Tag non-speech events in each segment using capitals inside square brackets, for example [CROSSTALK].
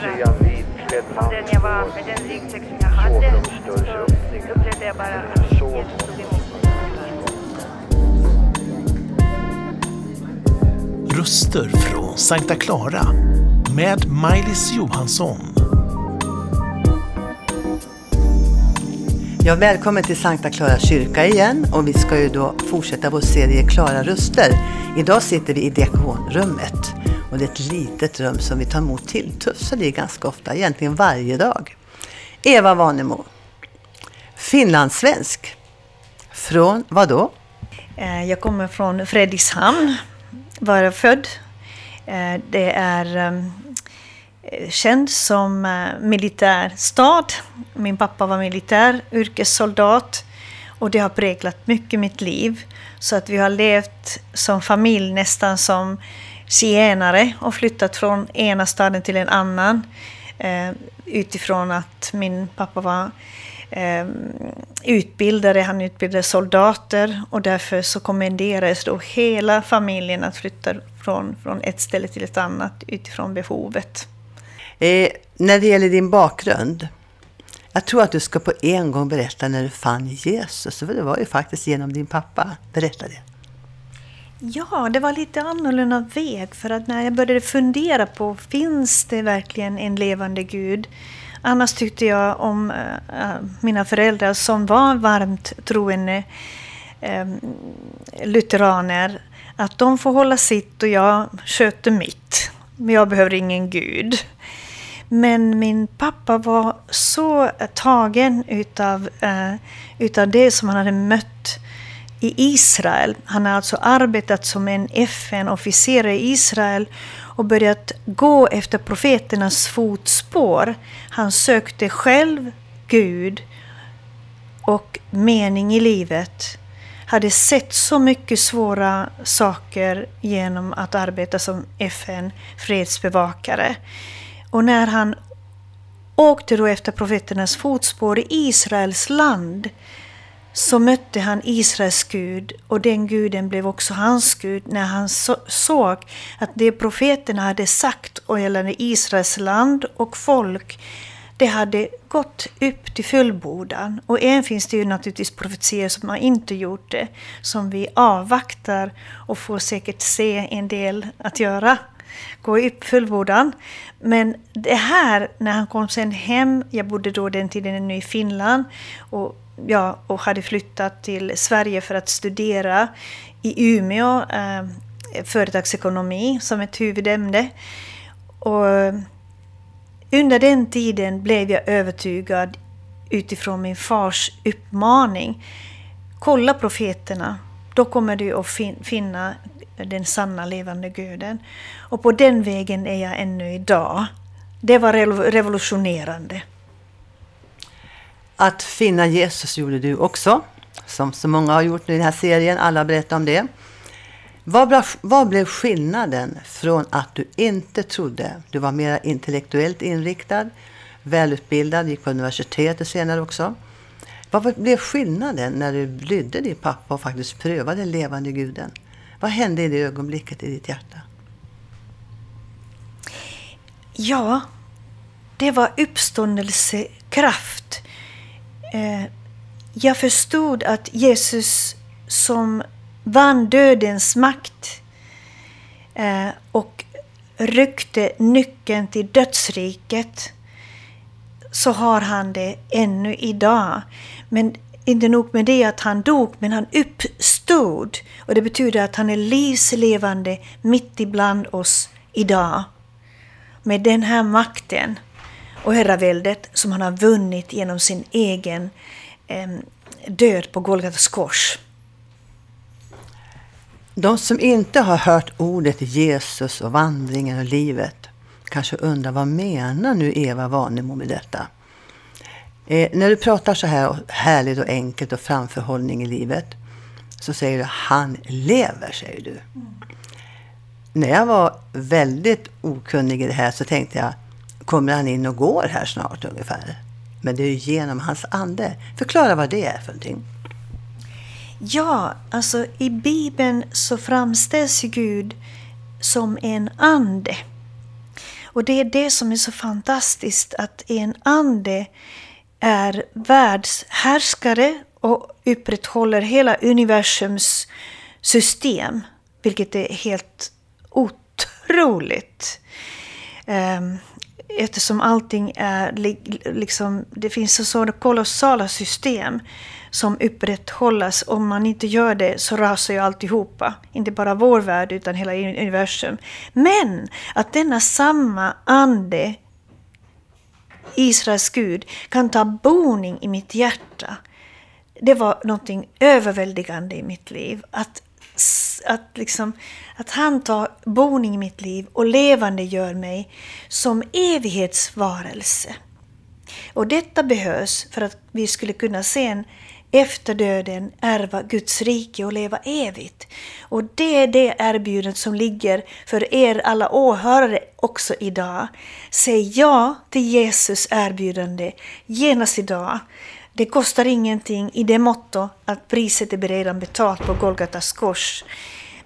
fundera om den jag var, med den ryggsäck som jag hade, så upplevde jag bara att Jesus tog emot mig. Röster från Sankta Clara med Maj-Lis Johansson. Ja, välkommen till Sankta Clara kyrka igen och vi ska ju då fortsätta vår serie Klara röster. Idag sitter vi i diakonrummet och det är ett litet rum som vi tar emot tilltufsade i ganska ofta, egentligen varje dag. Eva Vanemo, finlandssvensk. Från vad då? Eh, jag kommer från Fredrikshamn, var jag född. Eh, det är ehm, eh, känd som militärstad. Min pappa var militär, yrkessoldat. Och det har präglat mycket mitt liv. Så att vi har levt som familj nästan som zigenare och flyttat från ena staden till en annan. Eh, utifrån att min pappa var eh, utbildare, han utbildade soldater och därför så kommenderades då hela familjen att flytta från, från ett ställe till ett annat utifrån behovet. Eh, när det gäller din bakgrund, jag tror att du ska på en gång berätta när du fann Jesus, för det var ju faktiskt genom din pappa. Berätta det. Ja, det var lite annorlunda väg för att när jag började fundera på finns det verkligen en levande Gud? Annars tyckte jag om äh, mina föräldrar som var varmt troende äh, lutheraner att de får hålla sitt och jag sköter mitt. Men jag behöver ingen Gud. Men min pappa var så tagen utav, uh, utav det som han hade mött i Israel. Han har alltså arbetat som en FN-officer i Israel och börjat gå efter profeternas fotspår. Han sökte själv Gud och mening i livet. Hade sett så mycket svåra saker genom att arbeta som FN-fredsbevakare. Och när han åkte då efter profeternas fotspår i Israels land så mötte han Israels Gud och den guden blev också hans Gud när han så, såg att det profeterna hade sagt och gällande Israels land och folk det hade gått upp till fullbordan. Och än finns det ju naturligtvis profetier som har inte gjort det, som vi avvaktar och får säkert se en del att göra. Gå upp fullbordan. Men det här, när han kom sen hem, jag bodde då den tiden ännu i Finland, och ja, och hade flyttat till Sverige för att studera i Umeå eh, företagsekonomi som ett huvudämne. Och under den tiden blev jag övertygad utifrån min fars uppmaning. Kolla profeterna, då kommer du att fin finna den sanna levande guden. Och på den vägen är jag ännu idag. Det var revolutionerande. Att finna Jesus gjorde du också, som så många har gjort i den här serien. Alla berättar om det. Vad, vad blev skillnaden från att du inte trodde, du var mer intellektuellt inriktad, välutbildad, gick på universitetet senare också. Vad blev skillnaden när du lydde din pappa och faktiskt prövade den levande guden? Vad hände i det ögonblicket i ditt hjärta? Ja, det var uppståndelsekraft. Eh, jag förstod att Jesus som vann dödens makt eh, och ryckte nyckeln till dödsriket så har han det ännu idag. Men inte nog med det att han dog, men han uppstod. Och det betyder att han är livslevande mitt ibland oss idag. Med den här makten och herraväldet som han har vunnit genom sin egen eh, död på Golgatas kors. De som inte har hört ordet Jesus och vandringen och livet kanske undrar vad menar nu Eva Vanemo med detta? Eh, när du pratar så här härligt och enkelt och framförhållning i livet så säger du han lever, säger du. Mm. När jag var väldigt okunnig i det här så tänkte jag kommer han in och går här snart ungefär? Men det är ju genom hans ande. Förklara vad det är för någonting. Ja, alltså i Bibeln så framställs Gud som en ande. Och det är det som är så fantastiskt att en ande är världshärskare och upprätthåller hela universums system, vilket är helt otroligt. Um, eftersom allting är liksom, det finns så sådana kolossala system som upprätthållas. Om man inte gör det så rasar ju alltihopa. Inte bara vår värld utan hela universum. Men att denna samma ande, Israels Gud, kan ta boning i mitt hjärta. Det var något överväldigande i mitt liv. Att att, liksom, att han tar boning i mitt liv och levande gör mig som evighetsvarelse. Och detta behövs för att vi skulle kunna sen efter döden ärva Guds rike och leva evigt. Och det är det erbjudandet som ligger för er alla åhörare också idag. Säg ja till Jesus erbjudande genast idag. Det kostar ingenting i det motto att priset är redan betalt på Golgatas kors.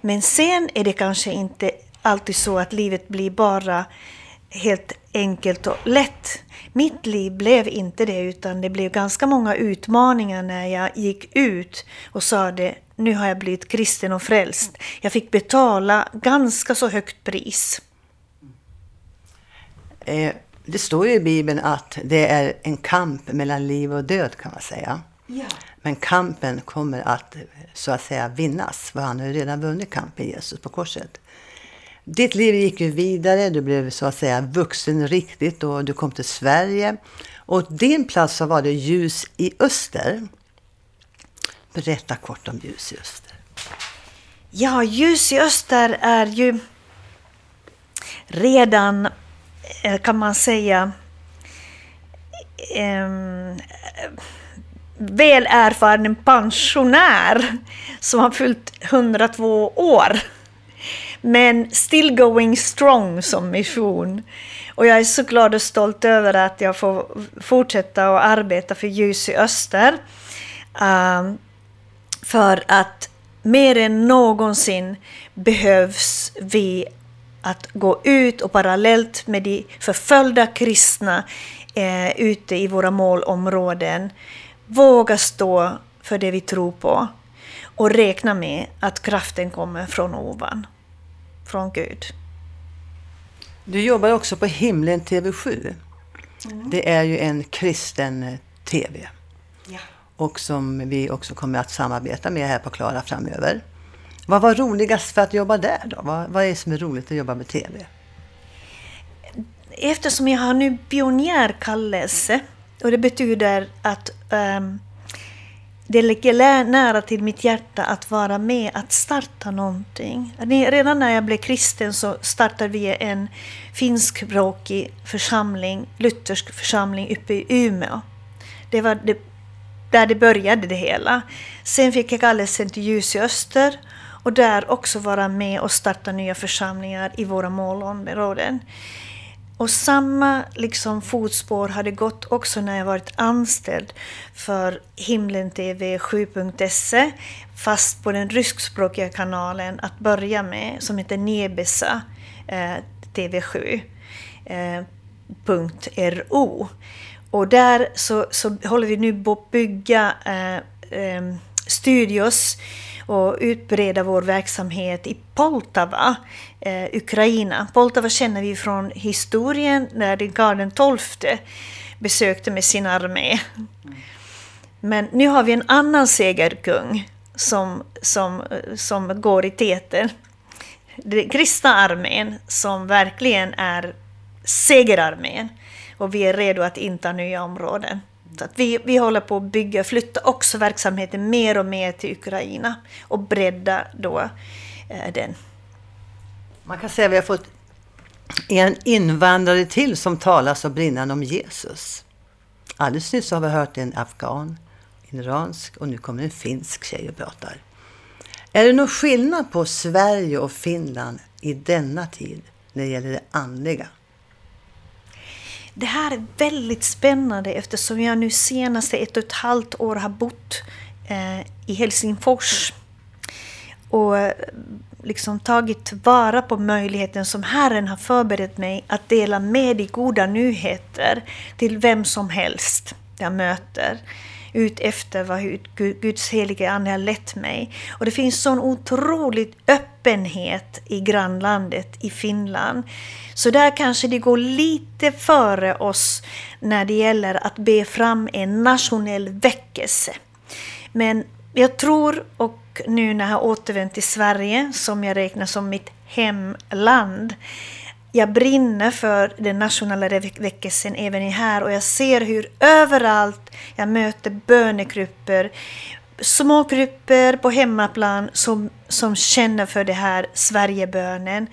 Men sen är det kanske inte alltid så att livet blir bara helt enkelt och lätt. Mitt liv blev inte det, utan det blev ganska många utmaningar när jag gick ut och sa det, nu har jag blivit kristen och frälst. Jag fick betala ganska så högt pris. Eh, det står ju i Bibeln att det är en kamp mellan liv och död kan man säga. Ja. Men kampen kommer att så att säga vinnas. För han har ju redan vunnit kampen, Jesus, på korset. Ditt liv gick ju vidare, du blev så att säga vuxen riktigt och du kom till Sverige. Och din plats så var det Ljus i Öster. Berätta kort om Ljus i Öster. Ja, Ljus i Öster är ju redan Eh, kan man säga, um, väl erfaren pensionär som har fyllt 102 år. Men still going strong som mission. Och jag är så glad och stolt över att jag får fortsätta att arbeta för Ljus i Öster. Um, för att mer än någonsin behövs vi att gå ut och parallellt med de förföljda kristna eh, ute i våra målområden våga stå för det vi tror på och räkna med att kraften kommer från ovan, från Gud. Du jobbar också på Himlen TV7. Mm. Det är ju en kristen eh, TV. Ja. Och som vi också kommer att samarbeta med här på Klara framöver. Vad var roligast för att jobba där då? Vad, vad är det som är roligt att jobba med TV? Eftersom jag har nu pionjärkallelse och det betyder att um, det ligger nära till mitt hjärta att vara med att starta någonting. Redan när jag blev kristen så startade vi en finskspråkig församling, luthersk församling uppe i Umeå. Det var det, där det började det hela. Sen fick jag kallelsen till Ljus i Öster och där också vara med och starta nya församlingar i våra målområden. Och samma liksom fotspår hade gått också när jag varit anställd för Himlen TV 7.se fast på den ryskspråkiga kanalen att börja med som heter Nebesa eh, TV7. Eh, .ro. Och där så, så håller vi nu på att bygga eh, eh, studios och utbreda vår verksamhet i Poltava, eh, Ukraina. Poltava känner vi från historien när Karl XII besökte med sin armé. Men nu har vi en annan segerkung som, som, som går i täten. Den kristna armén som verkligen är segerarmén. Och vi är redo att inta nya områden. Så att vi, vi håller på att bygga, flytta också verksamheten mer och mer till Ukraina och bredda då eh, den. Man kan säga att vi har fått en invandrare till som talar så brinnande om Jesus. Alldeles nyss har vi hört en afghan, en iransk och nu kommer en finsk tjej och pratar. Är det någon skillnad på Sverige och Finland i denna tid när det gäller det andliga? Det här är väldigt spännande eftersom jag nu senaste ett och ett halvt år har bott eh, i Helsingfors. och eh, liksom tagit vara på möjligheten som Herren har förberett mig att dela med i goda nyheter till vem som helst jag möter ut efter vad Guds helige Ande har lett mig. Och det finns sån otroligt öppenhet i grannlandet, i Finland. Så där kanske det går lite före oss när det gäller att be fram en nationell väckelse. Men jag tror, och nu när jag har återvänt till Sverige, som jag räknar som mitt hemland, jag brinner för den nationella väckelsen även här och jag ser hur överallt jag möter bönegrupper, små grupper på hemmaplan som, som känner för det här Sverigebönen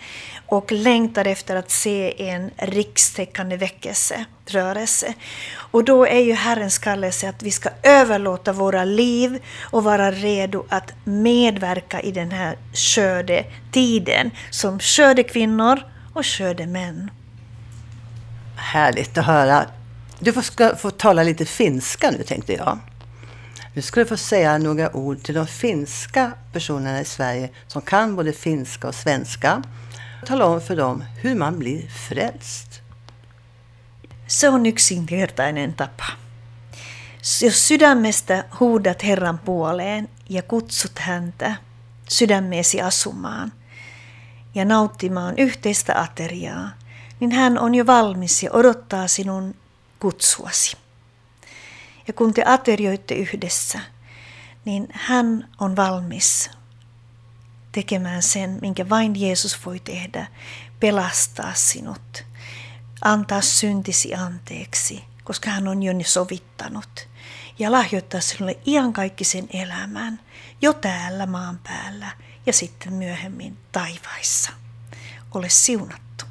och längtar efter att se en rikstäckande väckelserörelse. Och då är ju Herrens kallelse att vi ska överlåta våra liv och vara redo att medverka i den här skördetiden som skördekvinnor och skördemän. Härligt att höra. Du får, ska få tala lite finska nu tänkte jag. Nu ska du få säga några ord till de finska personerna i Sverige som kan både finska och svenska. Tala om för dem hur man blir frälst. Se on yksinkertainen tapa. Jos sydämestä huudat Herran puoleen ja kutsut häntä sydämeesi asumaan ja nauttimaan yhteistä ateriaa, niin hän on jo valmis ja odottaa sinun kutsuasi. Ja kun te aterioitte yhdessä, niin hän on valmis tekemään sen, minkä vain Jeesus voi tehdä, pelastaa sinut, antaa syntisi anteeksi, koska hän on jo ne sovittanut, ja lahjoittaa sinulle iankaikkisen elämän jo täällä maan päällä ja sitten myöhemmin taivaissa. Ole siunattu.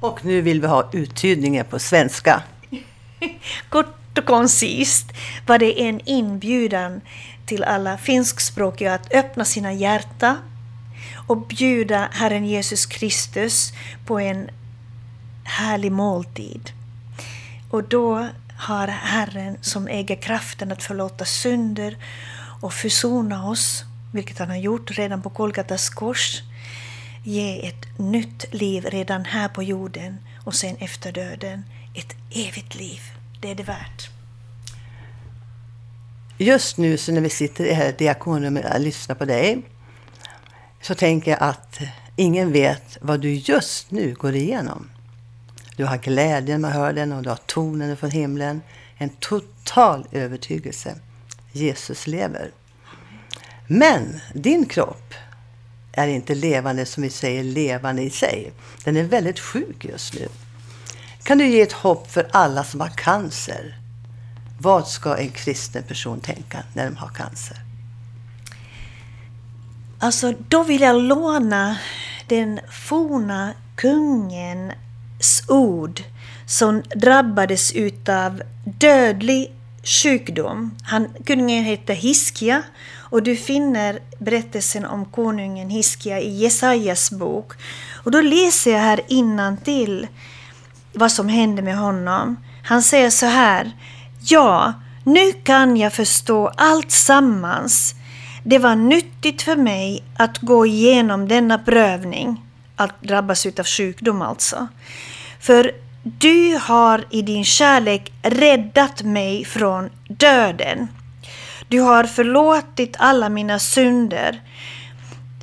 Och nu vill vi ha uttydningen på svenska. [LAUGHS] Kort och koncist var det en inbjudan till alla finskspråkiga att öppna sina hjärtan och bjuda Herren Jesus Kristus på en härlig måltid. Och då har Herren som äger kraften att förlåta synder och försona oss, vilket han har gjort redan på Golgatas kors, ge ett nytt liv redan här på jorden och sen efter döden ett evigt liv. Det är det värt. Just nu så när vi sitter i här diakonrummet och lyssnar på dig så tänker jag att ingen vet vad du just nu går igenom. Du har glädjen man hör den och du har tonen från himlen. En total övertygelse. Jesus lever. Men din kropp är inte levande som vi säger levande i sig. Den är väldigt sjuk just nu. Kan du ge ett hopp för alla som har cancer? Vad ska en kristen person tänka när de har cancer? Alltså, då vill jag låna den forna kungens ord som drabbades utav dödlig sjukdom. Han, kungen hette Hiskia och du finner berättelsen om konungen Hiskia i Jesajas bok. Och då läser jag här innan till vad som hände med honom. Han säger så här. Ja, nu kan jag förstå allt sammans. Det var nyttigt för mig att gå igenom denna prövning, att drabbas av sjukdom alltså. För du har i din kärlek räddat mig från döden. Du har förlåtit alla mina synder.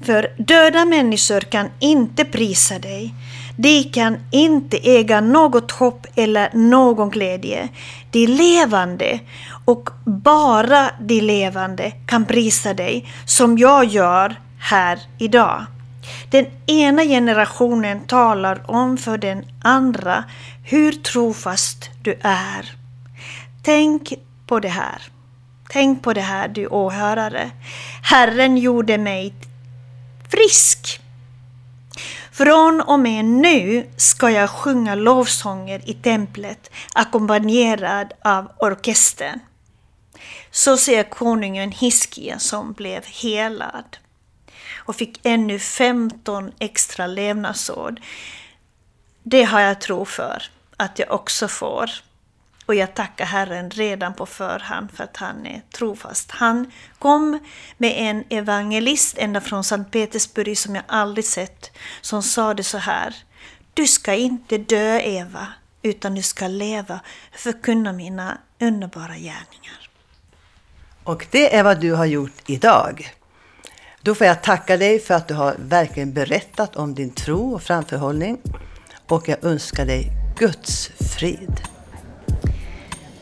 För döda människor kan inte prisa dig. De kan inte äga något hopp eller någon glädje. De levande och bara de levande kan prisa dig som jag gör här idag. Den ena generationen talar om för den andra hur trofast du är. Tänk på det här. Tänk på det här du åhörare. Herren gjorde mig frisk. Från och med nu ska jag sjunga lovsånger i templet ackompanjerad av orkestern. Så säger konungen Hiskia som blev helad och fick ännu 15 extra levnadsår. Det har jag tro för att jag också får. Och jag tackar Herren redan på förhand för att han är trofast. Han kom med en evangelist ända från Sankt Petersburg som jag aldrig sett, som sa det så här. Du ska inte dö Eva, utan du ska leva, förkunna mina underbara gärningar. Och det är vad du har gjort idag. Då får jag tacka dig för att du har verkligen berättat om din tro och framförhållning. Och jag önskar dig Guds frid.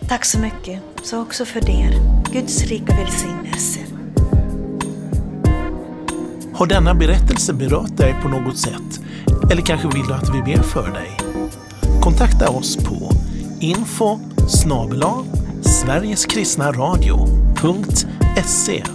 Tack så mycket, så också för er. Guds rika välsignelse. Har denna berättelse berört dig på något sätt? Eller kanske vill du att vi ber för dig? Kontakta oss på info snabel-a sverigeskristnaradio.se